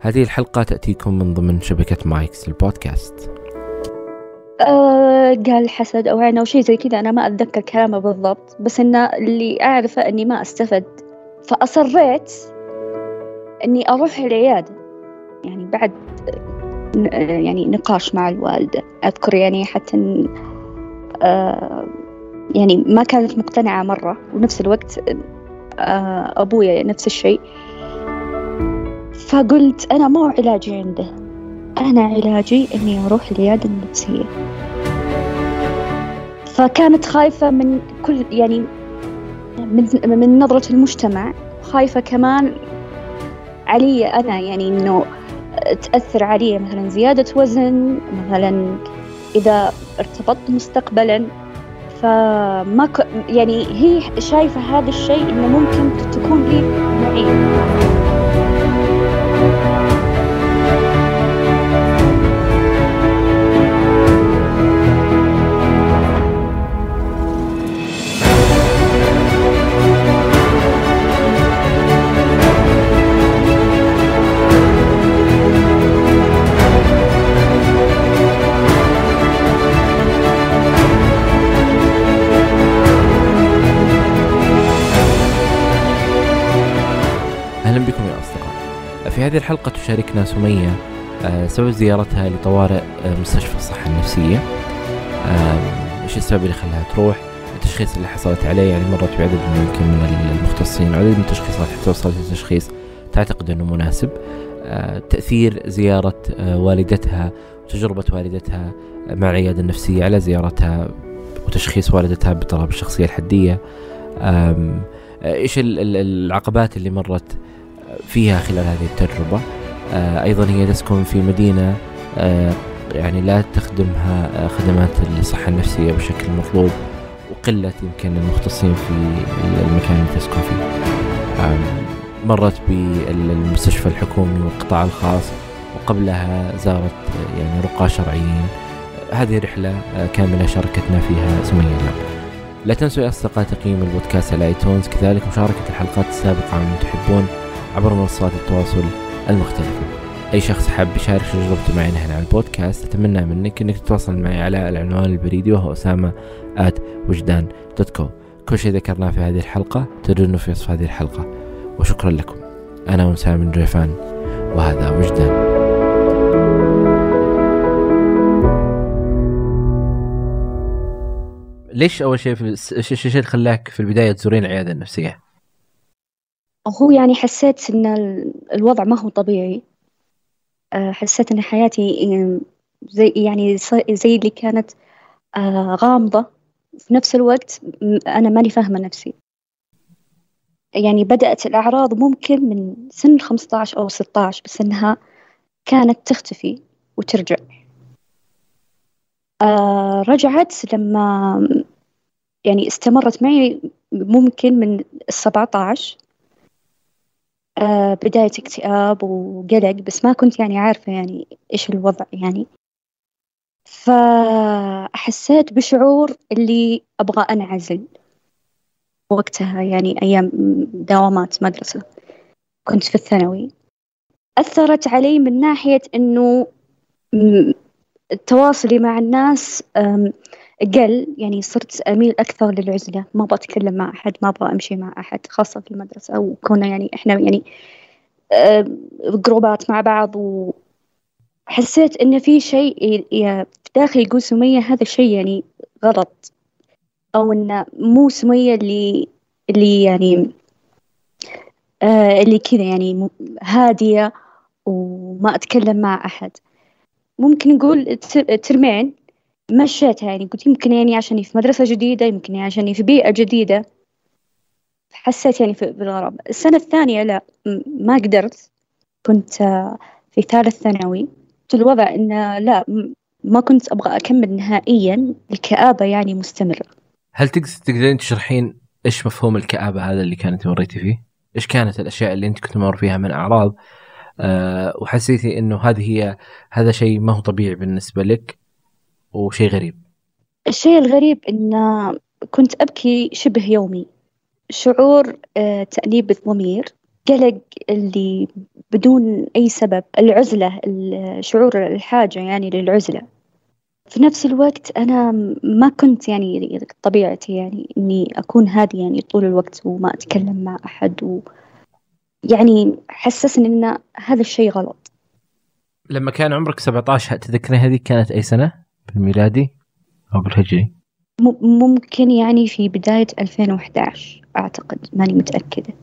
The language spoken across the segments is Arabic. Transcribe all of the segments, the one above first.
هذه الحلقة تأتيكم من ضمن شبكة مايكس البودكاست. آه قال حسد أو عين أو شيء زي كذا. أنا ما أتذكر كلامه بالضبط بس إنه اللي أعرفه إني ما أستفد. فأصريت إني أروح العيادة. يعني بعد يعني نقاش مع الوالدة. أذكر يعني حتى آه يعني ما كانت مقتنعة مرة. ونفس الوقت آه أبويا نفس الشيء. فقلت أنا مو علاجي عنده. أنا علاجي إني أروح العيادة النفسية. فكانت خايفة من كل يعني من, من نظرة المجتمع خايفة كمان علي أنا يعني إنه تأثر علي مثلا زيادة وزن مثلا إذا ارتبطت مستقبلا. فما. يعني هي شايفة هذا الشيء إنه ممكن تكون لي معين هذه الحلقة تشاركنا سمية آه، سبب زيارتها لطوارئ آه، مستشفى الصحة النفسية. إيش السبب اللي خلاها تروح؟ التشخيص اللي حصلت عليه يعني مرت بعدد يمكن من المختصين عدد من التشخيصات حتى وصلت لتشخيص تعتقد إنه مناسب. آه، تأثير زيارة والدتها وتجربة والدتها مع العيادة النفسية على زيارتها وتشخيص والدتها باضطراب الشخصية الحدية. إيش العقبات اللي مرت فيها خلال هذه التجربة. آه، أيضا هي تسكن في مدينة آه، يعني لا تخدمها آه، خدمات الصحة النفسية بشكل مطلوب وقلة يمكن المختصين في المكان اللي تسكن فيه. مرت بالمستشفى الحكومي والقطاع الخاص وقبلها زارت يعني رقاة شرعيين. هذه رحلة كاملة شاركتنا فيها سمية لا تنسوا يا أصدقاء تقييم البودكاست على iTunes كذلك مشاركة الحلقات السابقة عن تحبون. عبر منصات التواصل المختلفة. أي شخص حاب يشارك تجربته معي نحن على البودكاست أتمنى منك أنك تتواصل معي على العنوان البريدي وهو أسامة at وجدان dot co كل شيء ذكرناه في هذه الحلقة تجدونه في وصف هذه الحلقة. وشكرا لكم. أنا وسام من ريفان وهذا وجدان. ليش أول شيء في الشيء اللي خلاك في البداية تزورين العيادة النفسية؟ هو يعني حسيت إن الوضع ما هو طبيعي. آه، حسيت إن حياتي زي يعني زي اللي كانت آه، غامضة. في نفس الوقت أنا ماني فاهمة نفسي. يعني بدأت الأعراض ممكن من سن 15 أو 16 بس إنها كانت تختفي وترجع. آه رجعت لما يعني استمرت معي ممكن من السبعة عشر آه بداية اكتئاب وقلق بس ما كنت يعني عارفة يعني إيش الوضع يعني. فحسيت بشعور اللي أبغى أنعزل وقتها يعني أيام دوامات مدرسة. كنت في الثانوي. أثرت علي من ناحية إنه تواصلي مع الناس قل يعني صرت أميل أكثر للعزلة. ما أبغى أتكلم مع أحد ما أبغى أمشي مع أحد خاصة في المدرسة. أو كنا يعني إحنا يعني جروبات مع بعض وحسيت إن في شيء داخلي يقول سمية هذا الشيء يعني غلط. أو إنه مو سمية اللي اللي يعني آه اللي كذا يعني هادية وما أتكلم مع أحد. ممكن نقول ترمين. مشيتها يعني قلت يمكن يعني عشاني في مدرسة جديدة يمكن يعني عشاني في بيئة جديدة. حسيت يعني بالغرابة السنة الثانية لا ما قدرت. كنت في ثالث ثانوي. الوضع إنه لا ما كنت أبغى أكمل نهائيا الكآبة يعني مستمرة. هل تقدرين تشرحين إيش مفهوم الكآبة هذا اللي كانت مريتي فيه؟ إيش كانت الأشياء اللي أنت كنت مر فيها من أعراض؟ أه وحسيتي إنه هذه هي هذا شيء ما هو طبيعي بالنسبة لك. وشيء غريب. الشيء الغريب إن كنت أبكي شبه يومي. شعور آه، تأنيب الضمير القلق اللي بدون أي سبب. العزلة شعور الحاجة يعني للعزلة. في نفس الوقت أنا ما كنت يعني طبيعتي يعني إني أكون هادية يعني طول الوقت وما أتكلم مع أحد و يعني حسسني إن هذا الشيء غلط. لما كان عمرك 17 تذكرين هذه كانت أي سنة؟ بالميلادي أو بالهجري؟ ممكن يعني في بداية 2011 أعتقد ماني متأكدة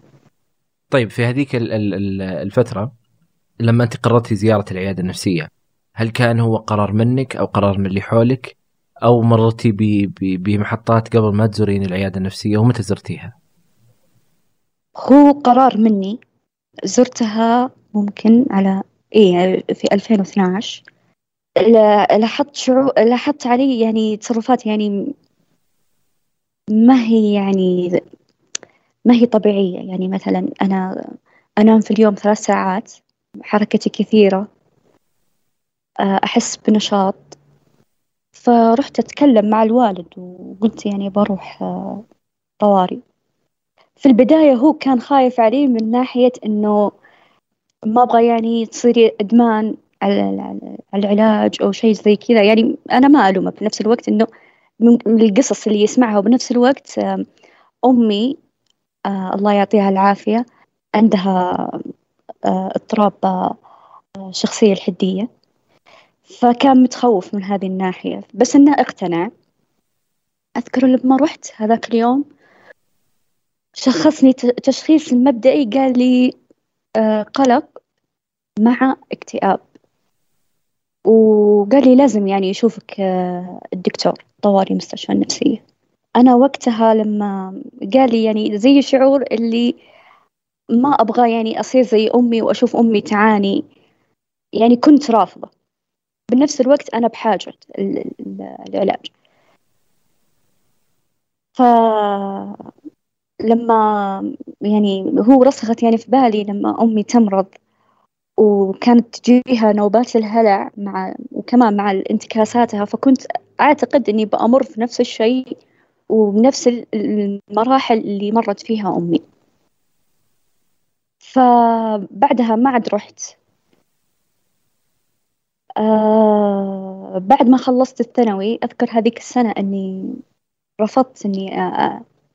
طيب في هذيك الفترة لما أنت قررتي زيارة العيادة النفسية هل كان هو قرار منك أو قرار من اللي حولك أو مررتي بمحطات قبل ما تزورين العيادة النفسية ومتى زرتيها؟ هو قرار مني زرتها ممكن على إيه في 2012 لاحظت شعور لاحظت علي يعني تصرفات يعني ما هي يعني ما هي طبيعية. يعني مثلا أنا أنام في اليوم ثلاث ساعات حركتي كثيرة أحس بنشاط. فرحت أتكلم مع الوالد وقلت يعني بروح طوارئ. في البداية هو كان خايف علي من ناحية إنه ما أبغى يعني تصيري إدمان. العلاج أو شيء زي كذا. يعني أنا ما ألومه بنفس الوقت إنه من القصص اللي يسمعها. وبنفس الوقت أمي آه الله يعطيها العافية عندها آه اضطراب آه شخصية الحدية. فكان متخوف من هذه الناحية. بس إنه اقتنع. أذكر لما رحت هذاك اليوم شخصني تشخيص مبدئي قال لي آه قلق مع اكتئاب. وقال لي لازم يعني يشوفك آه الدكتور طوارئ مستشفى النفسية. أنا وقتها لما قال لي يعني زي شعور اللي ما أبغى يعني أصير زي أمي وأشوف أمي تعاني يعني كنت رافضة. بنفس الوقت أنا بحاجة العلاج فلما يعني هو رسخت يعني في بالي لما أمي تمرض وكانت تجيها نوبات الهلع مع وكمان مع انتكاساتها فكنت أعتقد إني بأمر في نفس الشيء وبنفس المراحل اللي مرت فيها أمي. فبعدها ما عاد رحت. آه بعد ما خلصت الثانوي أذكر هذيك السنة أني رفضت أني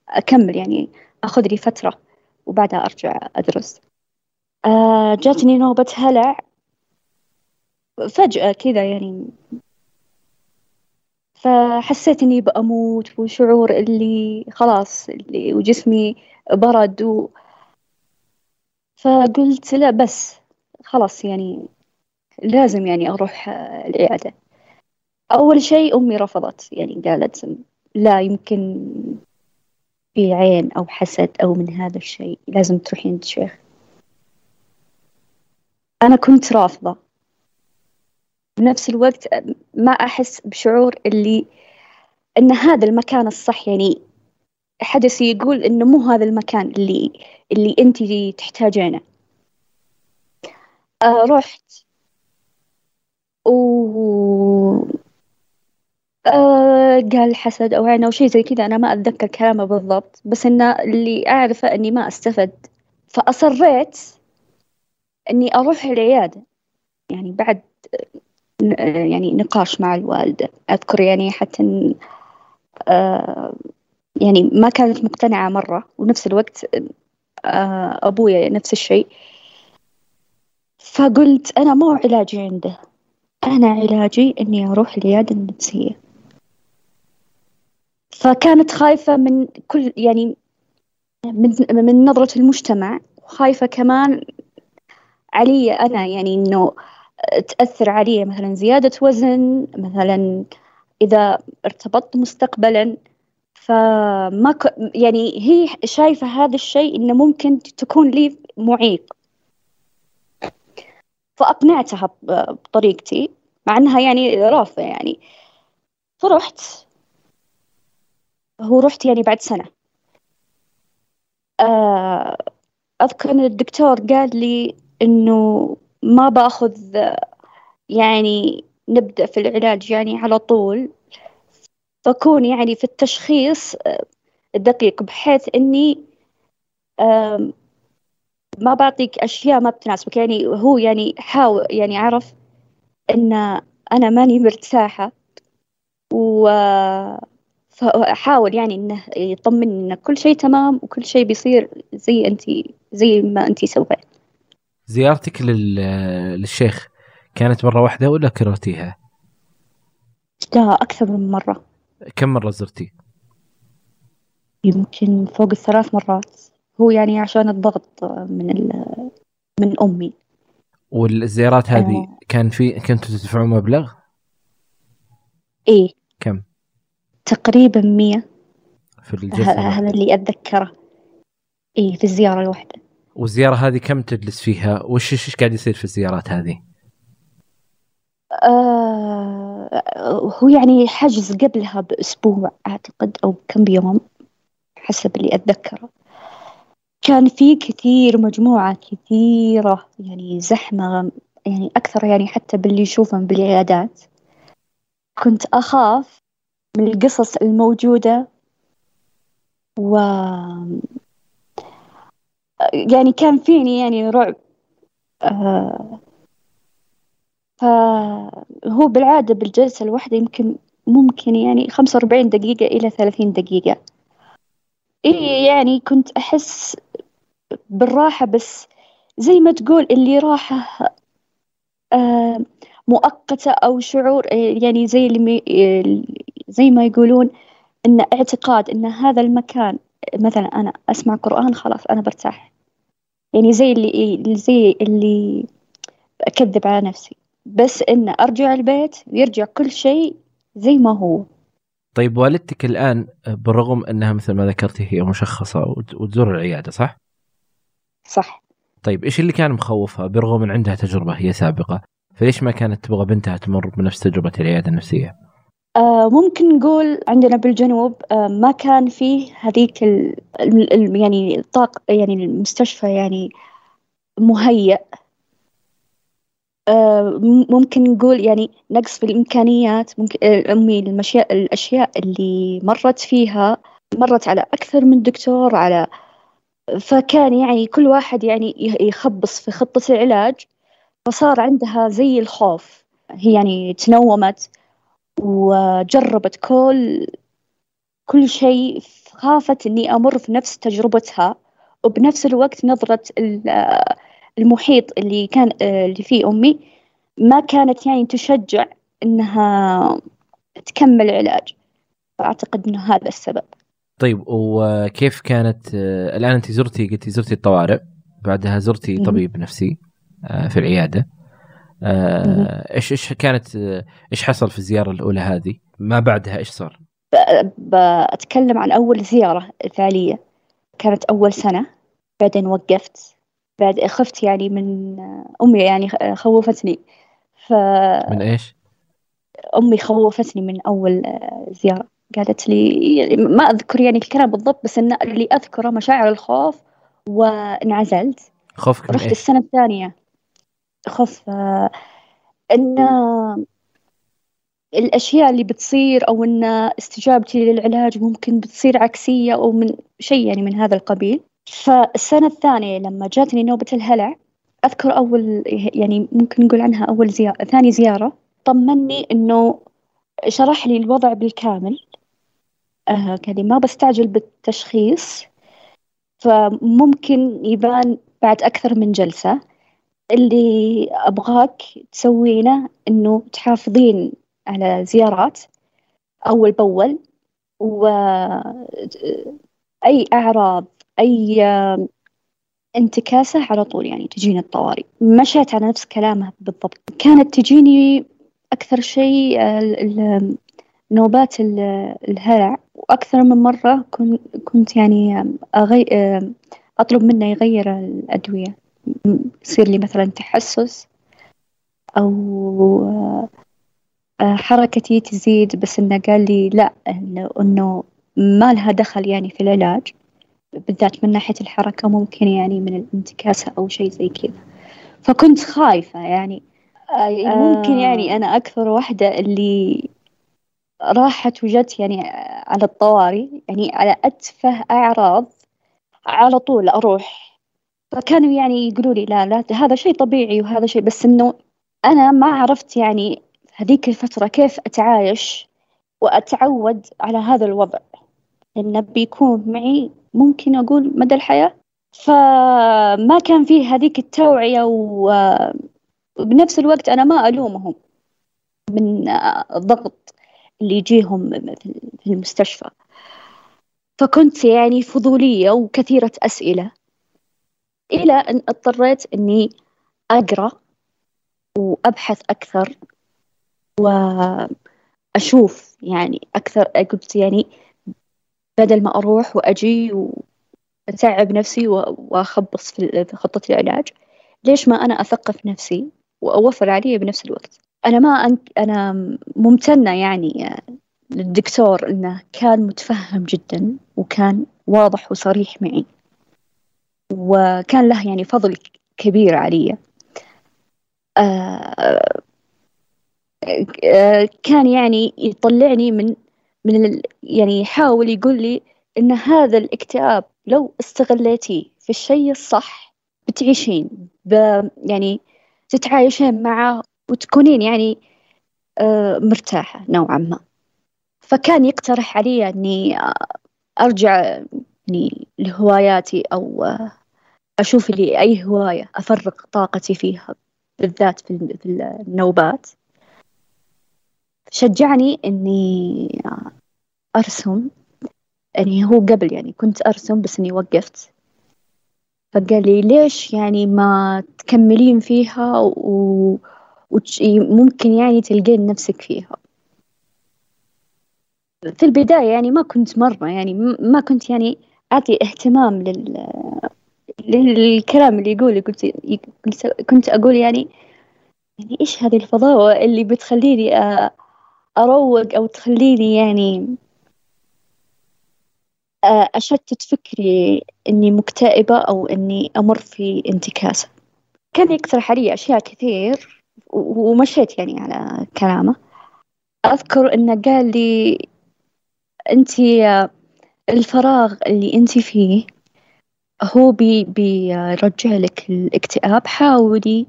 أكمل يعني أخذ لي فترة وبعدها أرجع أدرس. آه جاتني نوبة هلع. فجأة كذا يعني. فحسيت إني بأموت وشعور اللي خلاص اللي وجسمي برد و فقلت لا بس خلاص يعني لازم يعني أروح العيادة أول شيء أمي رفضت يعني قالت لا يمكن في عين أو حسد أو من هذا الشيء لازم تروحين عند شيخ أنا كنت رافضة. بنفس الوقت ما أحس بشعور اللي إن هذا المكان الصح. يعني حدث يقول إنه مو هذا المكان اللي اللي أنت تحتاجينه. آه رحت. و آه قال حسد أو عين أو شيء زي كذا. أنا ما أتذكر كلامه بالضبط. بس إنه اللي أعرفه إني ما أستفد. فأصريت. إني أروح العيادة. يعني بعد يعني نقاش مع الوالدة. أذكر يعني حتى آه، يعني ما كانت مقتنعة مرة. ونفس الوقت آه، أبويا نفس الشيء. فقلت أنا مو علاجي عنده. أنا علاجي إني أروح العيادة النفسية. فكانت خايفة من كل يعني من, من نظرة المجتمع وخايفة كمان علي أنا يعني إنه تأثر علي مثلا زيادة وزن مثلا إذا ارتبطت مستقبلا. فما ك... يعني هي شايفة هذا الشيء إنه ممكن تكون لي معيق. فأقنعتها بطريقتي مع إنها يعني رافضة يعني. فرحت. هو رحت يعني بعد سنة. آه، أذكر إن الدكتور قال لي إنه ما بأخذ يعني نبدأ في العلاج يعني على طول. بكون يعني في التشخيص دقيق بحيث إني ما بعطيك أشياء ما بتناسبك. يعني هو يعني حاول يعني عرف إن أنا ماني مرتاحة. و فحاول يعني إنه يطمني إن كل شيء تمام وكل شيء بيصير زي أنت زي ما أنت سويت. زيارتك لل... للشيخ كانت مرة واحدة ولا كررتيها؟ لا أكثر من مرة كم مرة زرتي؟ يمكن فوق الثلاث مرات هو يعني عشان الضغط من ال... من أمي والزيارات هذه آه. كان في كنتوا تدفعون مبلغ؟ إيه كم؟ تقريبا مية في الجلسة هذا اللي أتذكره إيه في الزيارة الواحدة والزيارة هذه كم تجلس فيها؟ وش إيش قاعد يصير في الزيارات هذه؟ آه هو يعني حجز قبلها بأسبوع أعتقد أو كم يوم حسب اللي أتذكره كان في كثير مجموعة كثيرة يعني زحمة يعني أكثر يعني حتى باللي يشوفهم بالعيادات كنت أخاف من القصص الموجودة و يعني كان فيني يعني رعب. آه فهو بالعادة بالجلسة الواحدة يمكن ممكن يعني خمسة وأربعين دقيقة إلى ثلاثين دقيقة. إيه يعني كنت أحس بالراحة بس زي ما تقول اللي راحة آه مؤقتة أو شعور آه، يعني زي اللي زي ما يقولون إن اعتقاد إن هذا المكان مثلا أنا أسمع قرآن خلاص أنا برتاح. يعني زي اللي زي اللي أكذب على نفسي بس إن أرجع البيت ويرجع كل شيء زي ما هو طيب والدتك الآن بالرغم أنها مثل ما ذكرتي هي مشخصة وتزور العيادة صح؟ صح طيب إيش اللي كان مخوفها بالرغم من عندها تجربة هي سابقة فليش ما كانت تبغى بنتها تمر بنفس تجربة العيادة النفسية؟ آه ممكن نقول عندنا بالجنوب آه ما كان فيه هذيك ال يعني الطاق يعني المستشفى يعني مهيأ. آه ممكن نقول يعني نقص في الإمكانيات ممكن أمي المشياء الأشياء اللي مرت فيها مرت على أكثر من دكتور على فكان يعني كل واحد يعني يخبص في خطة العلاج فصار عندها زي الخوف. هي يعني تنومت. وجربت كل كل شيء خافت إني أمر في نفس تجربتها. وبنفس الوقت نظرة المحيط اللي كان اللي فيه أمي ما كانت يعني تشجع إنها تكمل علاج. فأعتقد إنه هذا السبب. طيب وكيف كانت الآن أنت زرتي قلتي زرتي الطوارئ بعدها زرتي طبيب نفسي آه، في العيادة. إيش إيش كانت إيش حصل في الزيارة الأولى هذه؟ ما بعدها إيش صار؟ بتكلم عن أول زيارة فعليه كانت أول سنة. بعدين وقفت. بعد خفت يعني من أمي يعني خوفتني. ف من إيش؟ أمي خوفتني من أول زيارة. قالت لي ما أذكر يعني الكلام بالضبط بس إن اللي أذكره مشاعر الخوف وانعزلت. خوفك رحت السنة الثانية. خوف إن الأشياء اللي بتصير أو إن استجابتي للعلاج ممكن بتصير عكسية أو من شيء يعني من هذا القبيل. فالسنة الثانية لما جاتني نوبة الهلع أذكر أول يعني ممكن نقول عنها أول زياره ثاني زيارة طمني إنه شرح لي الوضع بالكامل. آه لي ما بستعجل بالتشخيص فممكن يبان بعد أكثر من جلسة. اللي أبغاك تسوينه إنه تحافظين على زيارات أول بأول وأي أعراض أي انتكاسة على طول يعني تجيني الطوارئ. مشيت على نفس كلامها بالضبط. كانت تجيني أكثر شيء نوبات الهلع وأكثر من مرة كنت يعني أغي... أطلب منه يغير الأدوية. يصير لي مثلا تحسس أو آه، حركتي تزيد بس إنه قال لي لا إنه, إنه ما لها دخل يعني في العلاج بالذات من ناحية الحركة ممكن يعني من الانتكاسة أو شيء زي كذا. فكنت خايفة يعني آه، ممكن يعني أنا أكثر واحدة اللي راحت وجت يعني على الطوارئ يعني على أتفه أعراض على طول أروح فكانوا يعني يقولوا لي لا لا هذا شيء طبيعي وهذا شيء بس إنه أنا ما عرفت يعني هذيك الفترة كيف أتعايش وأتعود على هذا الوضع. إنه بيكون معي ممكن أقول مدى الحياة. فما كان فيه هذيك التوعية وبنفس الوقت أنا ما ألومهم من الضغط اللي يجيهم في المستشفى. فكنت يعني فضولية وكثيرة أسئلة. إلى أن اضطريت أني أقرأ وأبحث أكثر وأشوف يعني أكثر قلت يعني بدل ما أروح وأجي وأتعب نفسي وأخبص في خطة العلاج ليش ما أنا أثقف نفسي وأوفر علي بنفس الوقت؟ أنا ما أنك أنا ممتنة يعني للدكتور إنه كان متفهم جدا وكان واضح وصريح معي. وكان له يعني فضل كبير علي. آه كان يعني يطلعني من من يعني يحاول يقول لي إن هذا الاكتئاب لو استغليتيه في الشيء الصح بتعيشين يعني تتعايشين معه وتكونين يعني آه، مرتاحة نوعا ما. فكان يقترح علي أني أرجع يعني لهواياتي أو أشوف لي أي هواية أفرغ طاقتي فيها بالذات في النوبات. شجعني إني أرسم. يعني هو قبل يعني كنت أرسم بس إني وقفت. فقال لي ليش يعني ما تكملين فيها و... وممكن يعني تلقين نفسك فيها. في البداية يعني ما كنت مرة يعني ما كنت يعني أعطي اهتمام لل للكلام اللي يقوله. قلت كنت أقول يعني يعني إيش هذه الفضاوة اللي بتخليني أروق أو تخليني يعني أشتت فكري إني مكتئبة أو إني أمر في انتكاسة. كان يقترح علي أشياء كثير ومشيت يعني على كلامه. أذكر إنه قال لي أنت الفراغ اللي أنت فيه هو بي بيرجع لك الاكتئاب. حاولي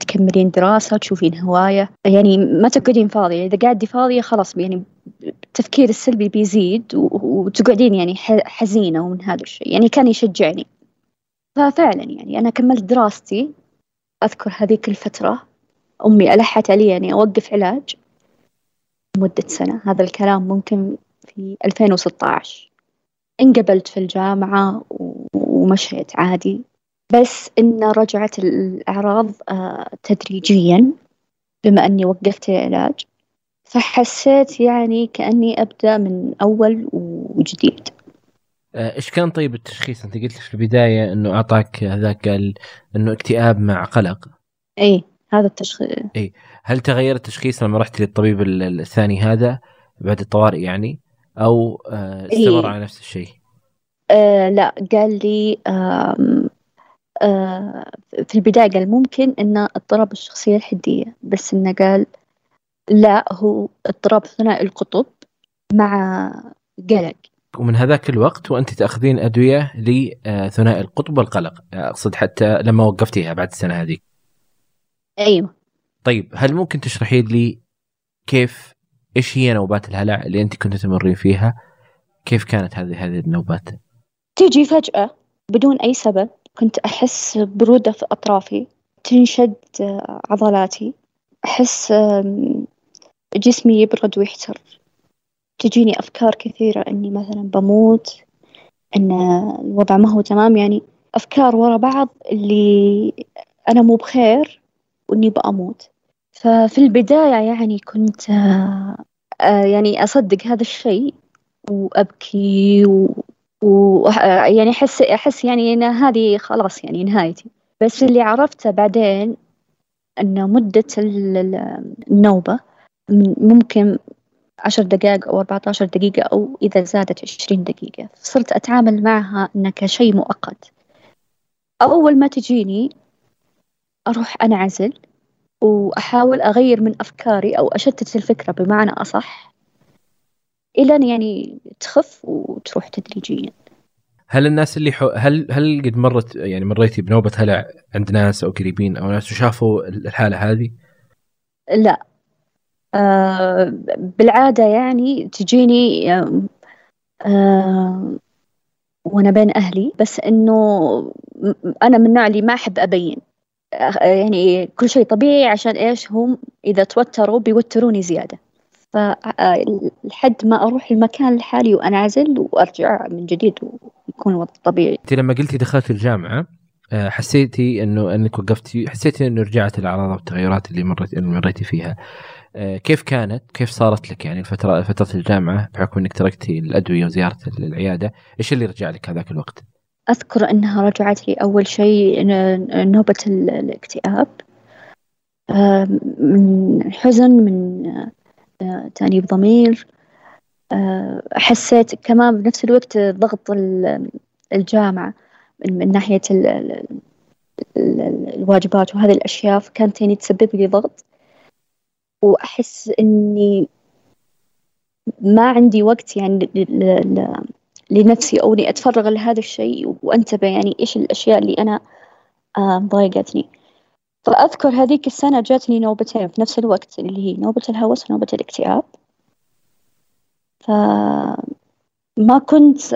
تكملين دراسة تشوفين هواية. يعني ما تقعدين فاضية. إذا قاعدة فاضية خلاص يعني التفكير السلبي بيزيد وتقعدين يعني حزينة ومن هذا الشيء. يعني كان يشجعني. ففعلا يعني أنا كملت دراستي. أذكر هذيك الفترة أمي ألحت علي يعني أوقف علاج مدة سنة. هذا الكلام ممكن في 2016 انقبلت في الجامعة ومشيت عادي. بس إن رجعت الأعراض آه، تدريجيا بما أني وقفت العلاج فحسيت يعني كأني أبدأ من أول وجديد. آه، إيش كان طيب التشخيص؟ أنت قلت في البداية إنه أعطاك هذاك إنه اكتئاب مع قلق. إي هذا التشخيص. إي هل تغير التشخيص لما رحت للطبيب الثاني هذا بعد الطوارئ يعني؟ أو آه، استمر إيه؟ على نفس الشيء. آه لا قال لي آه آه في البداية قال ممكن إنه اضطراب الشخصية الحدية بس إنه قال لا هو اضطراب ثنائي القطب مع قلق. ومن هذاك الوقت وأنت تأخذين أدوية لثنائي القطب والقلق. أقصد حتى لما وقفتيها بعد السنة هذه. أيوه. طيب هل ممكن تشرحي لي كيف إيش هي نوبات الهلع اللي أنت كنت تمرين فيها؟ كيف كانت هذه هذه النوبات؟ تيجي فجأة بدون أي سبب كنت أحس برودة في أطرافي تنشد عضلاتي. أحس جسمي يبرد ويحتر. تجيني أفكار كثيرة إني مثلا بموت إن الوضع ما هو تمام. يعني أفكار ورا بعض اللي أنا مو بخير وإني بأموت. ففي البداية يعني كنت آه، آه، يعني أصدق هذا الشيء وأبكي و... و يعني أحس أحس يعني إن هذه خلاص يعني نهايتي. بس اللي عرفته بعدين أن مدة النوبة ممكن عشر دقائق أو أربعة عشر دقيقة أو إذا زادت عشرين دقيقة. صرت أتعامل معها إنها كشيء مؤقت. أول ما تجيني أروح أنعزل. وأحاول أغير من أفكاري أو أشتت الفكرة بمعنى أصح إلى أن يعني تخف وتروح تدريجيا. هل الناس اللي حو... هل هل قد مرت يعني مريتي بنوبة هلع عند ناس أو قريبين أو ناس وشافوا الحالة هذه؟ لا. آه بالعادة يعني تجيني آه وأنا بين أهلي بس إنه أنا من النوع اللي ما أحب أبين. يعني كل شيء طبيعي عشان إيش هم إذا توتروا بيوتروني زيادة فلحد ما أروح المكان الحالي وأنعزل وأرجع من جديد ويكون الوضع طبيعي. أنت لما قلتي دخلت الجامعة آه، حسيتي إنه إنك وقفتي حسيتي إنه رجعت الأعراض والتغيرات اللي مرت اللي مريتي فيها آه، كيف كانت؟ كيف صارت لك يعني الفترة فترة الجامعة بحكم إنك تركتي الأدوية وزيارة العياده، إيش اللي رجع لك هذاك الوقت؟ أذكر إنها رجعت لي أول شيء نوبة الاكتئاب. من حزن من تأنيب ضمير. حسيت كمان بنفس الوقت ضغط الجامعة من ناحية الواجبات وهذه الأشياء فكانت يعني تسبب لي ضغط. وأحس إني ما عندي وقت يعني لنفسي أو إني أتفرغ لهذا الشيء وأنتبه يعني إيش الأشياء اللي أنا ضايقتني. فأذكر هذيك السنة جاتني نوبتين في نفس الوقت اللي هي نوبة الهوس ونوبة الاكتئاب. فما كنت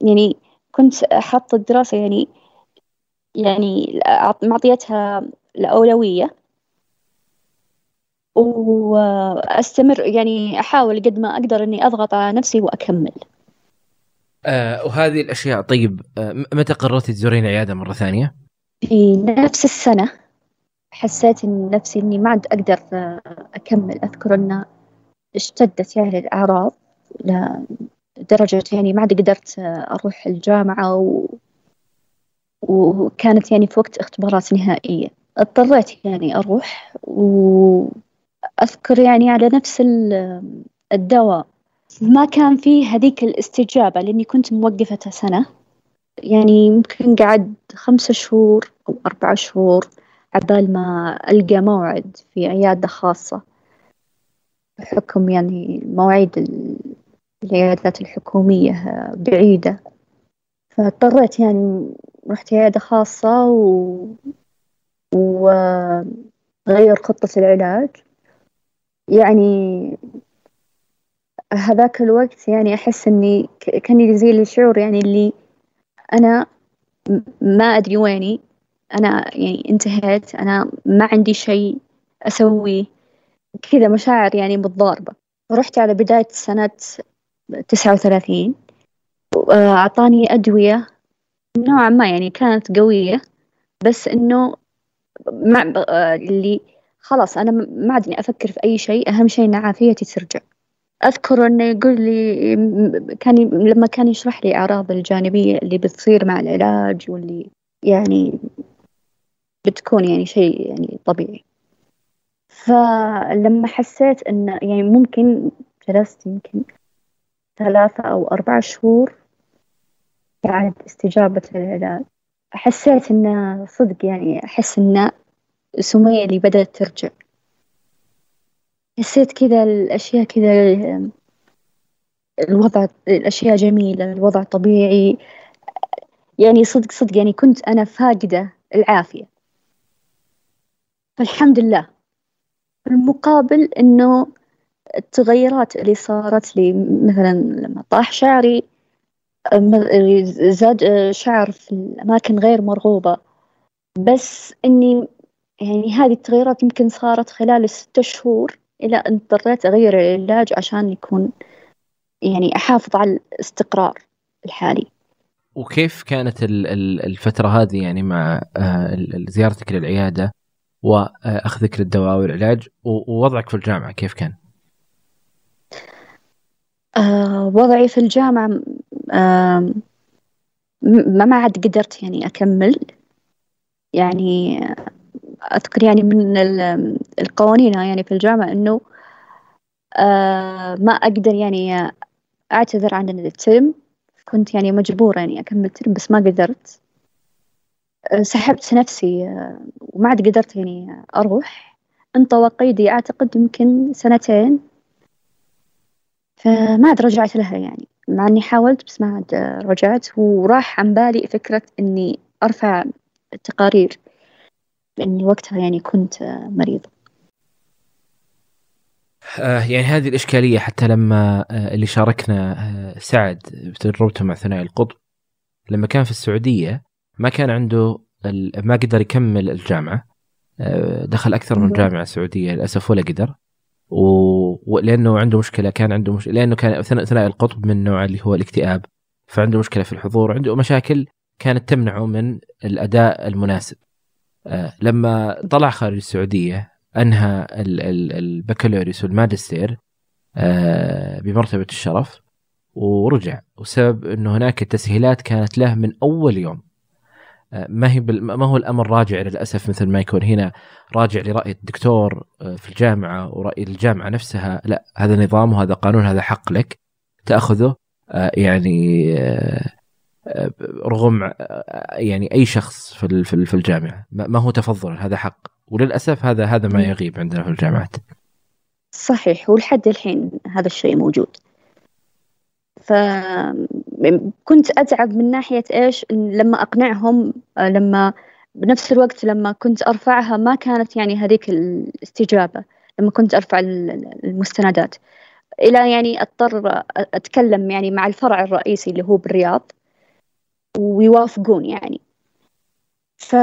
يعني كنت حاطة الدراسة يعني يعني معطيتها الأولوية. وأستمر يعني أحاول قد ما أقدر إني أضغط على نفسي وأكمل. آه وهذه الأشياء. طيب آه متى قررتي تزورين العيادة مرة ثانية؟ في نفس السنة. حسيت إن نفسي إني ما عاد أقدر أكمل. أذكر إن اشتدت يعني الأعراض لدرجة يعني ما عاد قدرت أروح الجامعة و... وكانت يعني في وقت اختبارات نهائية. اضطريت يعني أروح وأذكر يعني على نفس الدواء. ما كان فيه هذيك الاستجابة لأني كنت موقفة سنة. يعني يمكن قعد خمسة شهور أو أربعة شهور عبال ما ألقى موعد في عيادة خاصة. بحكم يعني مواعيد العيادات الحكومية بعيدة. فاضطريت يعني رحت عيادة خاصة و... وغير خطة العلاج. يعني هذاك الوقت يعني أحس إني كان يزيل الشعور يعني اللي أنا ما أدري ويني. أنا يعني انتهيت أنا ما عندي شيء أسويه. كذا مشاعر يعني متضاربة رحت على بداية سنة تسعة وثلاثين. أعطاني أدوية. نوعا ما يعني كانت قوية. بس إنه مع اللي خلاص أنا ما عادني أفكر في أي شيء. أهم شيء إن عافيتي ترجع. أذكر إنه يقول لي كان لما كان يشرح لي أعراض الجانبية اللي بتصير مع العلاج واللي يعني بتكون يعني شيء يعني طبيعي. فلما حسيت أن يعني ممكن جلست يمكن ثلاثة أو أربع شهور بعد استجابة العلاج حسيت إنه صدق يعني أحس إن سمية اللي بدأت ترجع. حسيت كذا الأشياء كذا الوضع الأشياء جميلة الوضع طبيعي. يعني صدق صدق يعني كنت أنا فاقدة العافية. فالحمد لله. المقابل إنه التغيرات اللي صارت لي مثلا لما طاح شعري زاد شعر في الأماكن غير مرغوبة. بس إني يعني هذه التغيرات يمكن صارت خلال الستة شهور. إلى أن اضطريت أغير العلاج عشان يكون يعني أحافظ على الاستقرار الحالي وكيف كانت الفترة هذه يعني مع آه، زيارتك للعيادة وأخذك للدواء والعلاج ووضعك في الجامعة كيف كان؟ آه وضعي في الجامعة آه ما عاد قدرت يعني أكمل يعني أذكر يعني من القوانين يعني في الجامعة إنه آه ما أقدر يعني أعتذر عن الترم. كنت يعني مجبورة يعني أكمل ترم بس ما قدرت. سحبت نفسي وما عاد قدرت يعني أروح. انطوى قيدي أعتقد يمكن سنتين. فما عاد رجعت لها يعني. مع إني حاولت بس ما عاد رجعت. وراح عن بالي فكرة إني أرفع تقارير لأني وقتها يعني كنت مريضة آه يعني هذه الإشكالية حتى لما آه اللي شاركنا آه سعد بتجربته مع ثنائي القطب لما كان في السعودية ما كان عنده ما قدر يكمل الجامعة. دخل أكثر من جامعة سعودية للأسف ولا قدر. ولأنه عنده مشكلة كان عنده مش... لأنه كان ثنائي القطب من النوع اللي هو الاكتئاب فعنده مشكلة في الحضور عنده مشاكل كانت تمنعه من الأداء المناسب. لما طلع خارج السعودية أنهى البكالوريوس والماجستير آه بمرتبة الشرف ورجع. وسبب إنه هناك التسهيلات كانت له من أول يوم. ما هي. ما هو الأمر راجع للاسف مثل ما يكون. هنا راجع لرأي الدكتور آه، في الجامعة ورأي الجامعة نفسها. لا هذا نظام وهذا قانون هذا حق لك تأخذه. آه، يعني آه، رغم يعني أي شخص في في الجامعة. ما هو تفضل هذا حق. وللأسف هذا هذا ما يغيب عندنا في الجامعات. صحيح. ولحد الحين هذا الشيء موجود. فكنت أتعب من ناحية إيش؟ لما أقنعهم آه، لما بنفس الوقت لما كنت أرفعها ما كانت يعني هذيك الاستجابة. لما كنت أرفع المستندات. إلى يعني أضطر أتكلم يعني مع الفرع الرئيسي اللي هو بالرياض. ويوافقون يعني. ف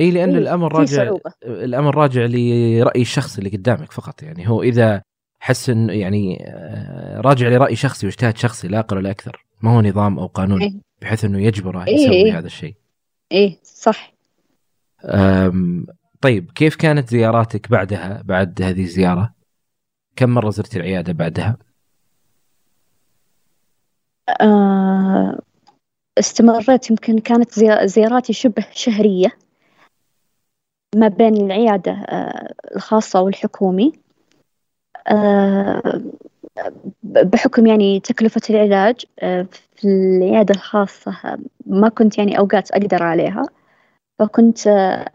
إي لأن إيه الأمر راجع الأمر راجع لرأي الشخص اللي قدامك فقط يعني. هو إذا حس انه يعني آه، راجع لرأي شخصي واجتهاد شخصي لا أقل ولا أكثر ما هو نظام أو قانون إيه؟ بحيث إنه يجبره إيه يسوي إيه؟ هذا الشيء. إيه صح. طيب كيف كانت زياراتك بعدها بعد هذه الزيارة؟ كم مرة زرت العيادة بعدها؟ آه استمريت يمكن كانت زياراتي شبه شهرية ما بين العيادة آه الخاصة والحكومي. آه، بحكم يعني تكلفة العلاج آه، في العيادة الخاصة ما كنت يعني أوقات أقدر عليها فكنت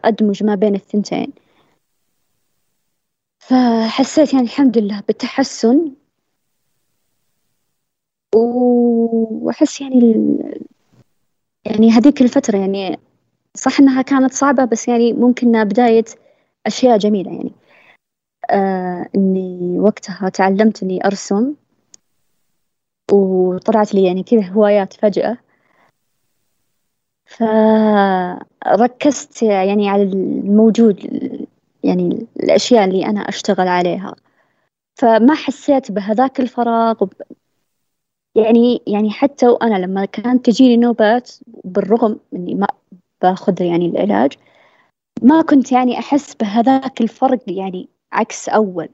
أدمج ما بين الثنتين. فحسيت يعني الحمد لله بالتحسن وأحس يعني يعني هذيك الفترة يعني صح إنها كانت صعبة بس يعني ممكن بداية أشياء جميلة يعني. آه إني وقتها تعلمت إني أرسم وطلعت لي يعني كذا هوايات فجأة. فركزت يعني على الموجود يعني الأشياء اللي أنا أشتغل عليها. فما حسيت بهذاك الفراغ يعني يعني حتى وأنا لما كانت تجيني نوبات بالرغم إني ما باخذ يعني العلاج ما كنت يعني أحس بهذاك الفرق يعني عكس أول.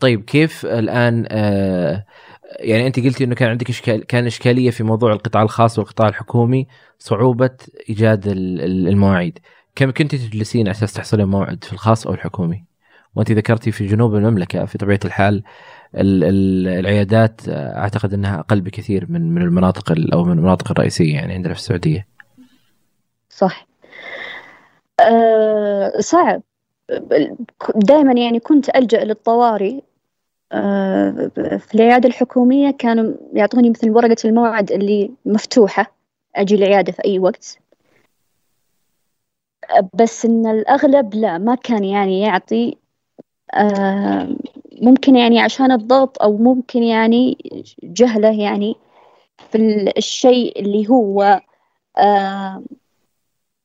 طيب كيف الآن آه، يعني أنت قلتي أنه كان عندك إشكال كان إشكالية في موضوع القطاع الخاص والقطاع الحكومي صعوبة إيجاد المواعيد. كم كنت تجلسين على أساس تحصلين موعد في الخاص أو الحكومي؟ وأنت ذكرتي في جنوب المملكة في طبيعة الحال العيادات أعتقد أنها أقل بكثير من من المناطق أو من المناطق الرئيسية يعني عندنا في السعودية. صح. أه صعب. دائما يعني كنت ألجأ للطوارئ. أه في العيادة الحكومية كانوا يعطوني مثل ورقة الموعد اللي مفتوحة أجي العيادة في أي وقت. بس إن الأغلب لا ما كان يعني يعطي. أه ممكن يعني عشان الضغط أو ممكن يعني جهله يعني في الشيء اللي هو أه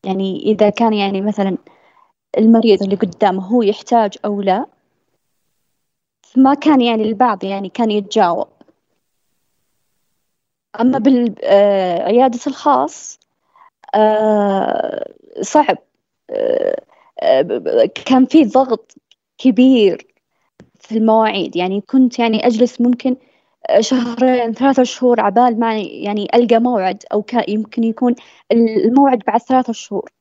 يعني إذا كان يعني مثلا المريض اللي قدامه هو يحتاج أو لا ما كان يعني البعض يعني كان يتجاوب. أما بالعيادة الخاص آه، صعب. آه، كان في ضغط كبير. المواعيد. يعني كنت يعني أجلس ممكن شهرين ثلاثة شهور عبال ما يعني ألقى موعد أو يمكن يكون الموعد بعد ثلاثة شهور.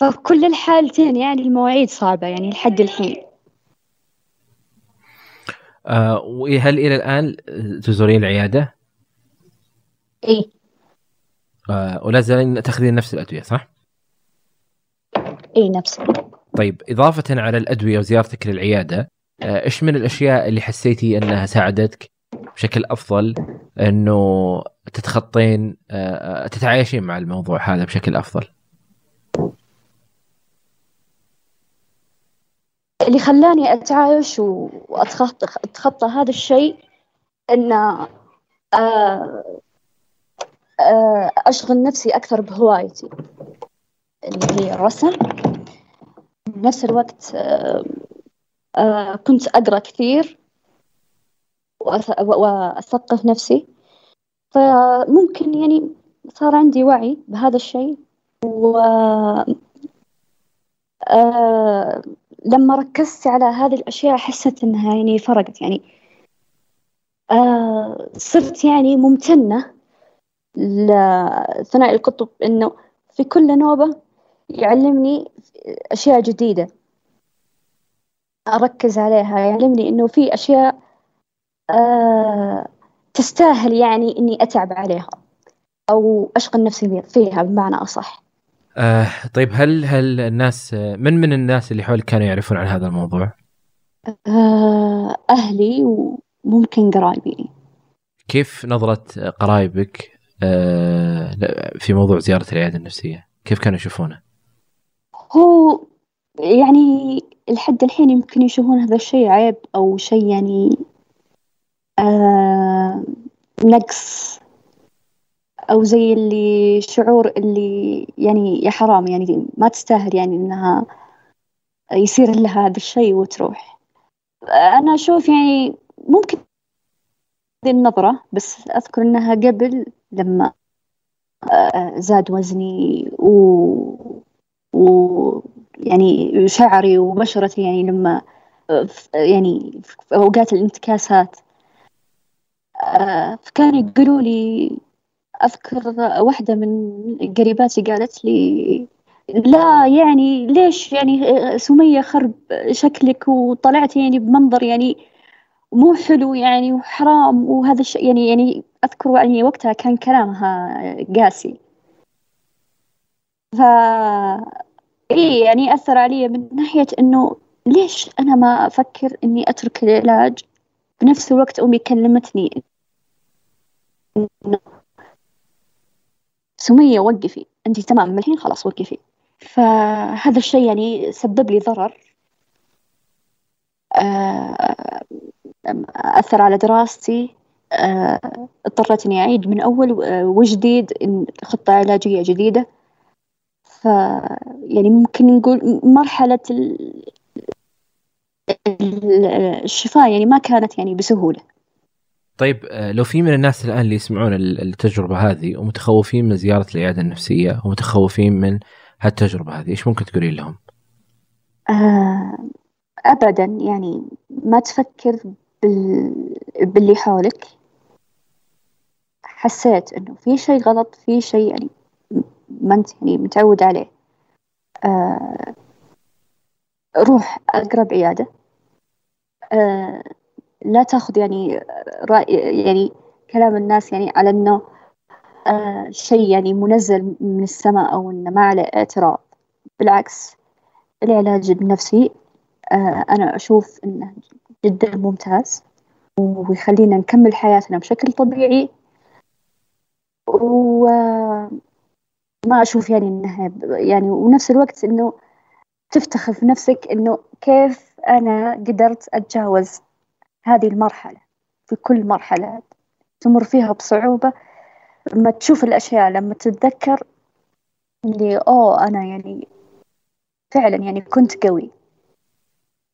ففي كل الحالتين يعني المواعيد صعبة يعني لحد الحين. آه وهل إلى الآن تزورين العيادة؟ إي آه ولا زالين تأخذين نفس الأدوية صح؟ إي نفس. طيب إضافة على الأدوية وزيارتك للعيادة آه، إيش من الأشياء اللي حسيتي إنها ساعدتك بشكل أفضل إنه تتخطين آه، تتعايشين مع الموضوع هذا بشكل أفضل؟ اللي خلاني أتعايش وأتخطى أتخطى هذا الشيء إن آه، أشغل نفسي أكثر بهوايتي اللي هي الرسم. بنفس الوقت آه، كنت أقرأ كثير وأثقف نفسي. فممكن يعني صار عندي وعي بهذا الشيء. و لما ركزت على هذه الأشياء حسيت إنها يعني فرقت يعني. آه صرت يعني ممتنة لثنائي القطب إنه في كل نوبة يعلمني أشياء جديدة أركز عليها يعلمني إنه في أشياء آه تستاهل يعني إني أتعب عليها أو أشغل نفسي فيها بمعنى أصح آه طيب هل هل الناس من من الناس اللي حولك كانوا يعرفون عن هذا الموضوع؟ آه أهلي وممكن قرايبي كيف نظرة قرايبك آه في موضوع زيارة العيادة النفسية؟ كيف كانوا يشوفونه؟ هو يعني لحد الحين يمكن يشوفون هذا الشيء عيب أو شيء يعني آه نقص أو زي اللي شعور اللي يعني يا حرام يعني ما تستاهل يعني إنها يصير لها هذا الشيء وتروح. أنا أشوف يعني ممكن ذي النظرة بس أذكر إنها قبل لما آه، زاد وزني و, و يعني شعري وبشرتي يعني لما يعني في أوقات الانتكاسات آه، فكانوا يقولوا لي أذكر واحدة من قريباتي قالت لي لا يعني ليش؟ يعني سمية خرب شكلك وطلعت يعني بمنظر يعني مو حلو يعني وحرام وهذا الشيء. يعني يعني أذكر يعني وقتها كان كلامها قاسي. ف إيه يعني أثر علي من ناحية إنه ليش أنا ما أفكر إني أترك العلاج؟ بنفس الوقت أمي كلمتني سمية وقفي أنت تمام؟ من الحين خلاص وقفي. فهذا الشيء يعني سبب لي ضرر. آه، أثر على دراستي. آه، اضطريت إني أعيد من أول وجديد خطة علاجية جديدة. ف يعني ممكن نقول مرحلة الشفاء يعني ما كانت يعني بسهولة طيب آه، لو في من الناس الآن اللي يسمعون التجربة هذه ومتخوفين من زيارة العيادة النفسية ومتخوفين من هالتجربة هذه إيش ممكن تقولين لهم؟ آه ابدا يعني ما تفكر بال... باللي حولك حسيت إنه في شيء غلط في شيء يعني ما انت يعني متعود عليه. آه روح أقرب عيادة. آه لا تأخذ يعني رأي يعني كلام الناس يعني على إنه آه شيء يعني منزل من السماء أو إنه ما عليه اعتراض. بالعكس العلاج النفسي أنا أشوف إنه جدا ممتاز ويخلينا نكمل حياتنا بشكل طبيعي. وما أشوف يعني إنها يعني ونفس الوقت إنه تفتخر في نفسك إنه كيف أنا قدرت أتجاوز هذه المرحلة. في كل مرحلة تمر فيها بصعوبة لما تشوف الأشياء لما تتذكر اللي أوه أنا يعني فعلا يعني كنت قوي.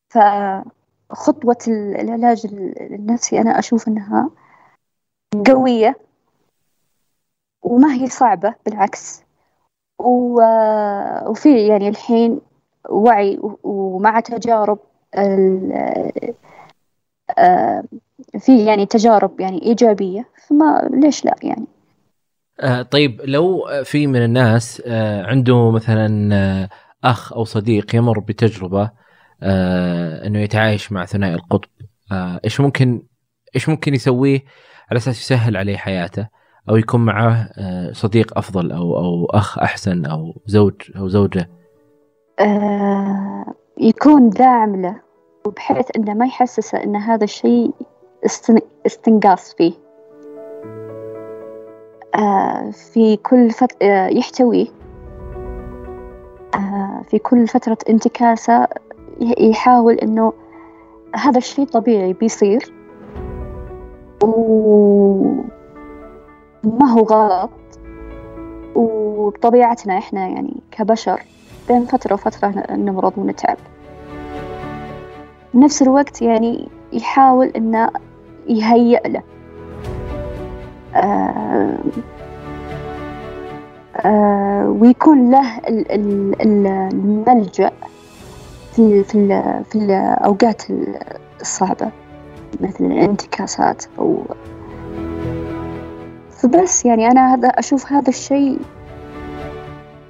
فخطوة العلاج النفسي أنا أشوف أنها قوية وما هي صعبة بالعكس. وفي يعني الحين وعي ومع تجارب آه، في يعني تجارب يعني إيجابية فما ليش لا يعني؟ آه طيب لو في من الناس آه عنده مثلا أخ أو صديق يمر بتجربة آه إنه يتعايش مع ثنائي القطب إيش ممكن إيش ممكن يسويه على أساس يسهل عليه حياته؟ أو يكون معه آه صديق أفضل أو أو أخ أحسن أو زوج أو زوجة. آه يكون داعم له وبحيث إنه ما يحسسه إن هذا الشيء استنقاص فيه. آه في كل فت... آه يحتويه آه في كل فترة انتكاسة يحاول إنه هذا الشيء طبيعي بيصير. وما هو غلط. وبطبيعتنا إحنا يعني كبشر بين فترة وفترة نمرض ونتعب. بنفس الوقت يعني يحاول إنه يهيئ له. آه آه ويكون له الملجأ في في في الأوقات الصعبة. مثل الانتكاسات أو فبس يعني أنا هذا أشوف هذا الشيء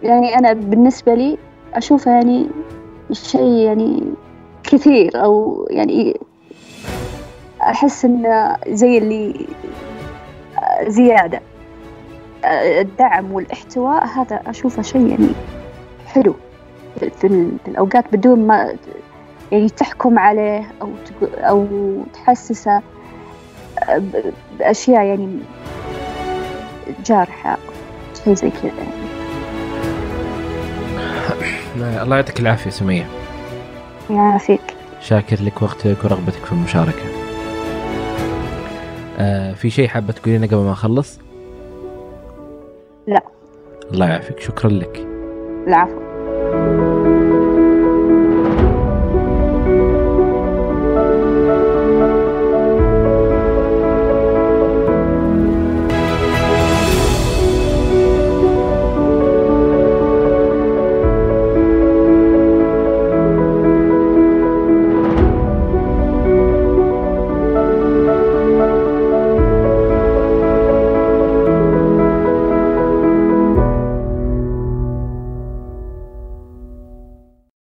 يعني أنا بالنسبة لي أشوفه يعني شيء يعني كثير أو يعني أحس إنه زي اللي زيادة. الدعم والاحتواء هذا أشوفه شيء يعني حلو في الأوقات بدون ما يعني تحكم عليه أو أو تحسسه بأشياء يعني جارحة شيء زي كذا يعني. الله يعطيك العافية سمية. يعافيك. شاكر لك وقتك ورغبتك في المشاركة. آه في شيء حابة تقولينه قبل ما أخلص؟ لا. الله يعافيك شكرا لك. العفو.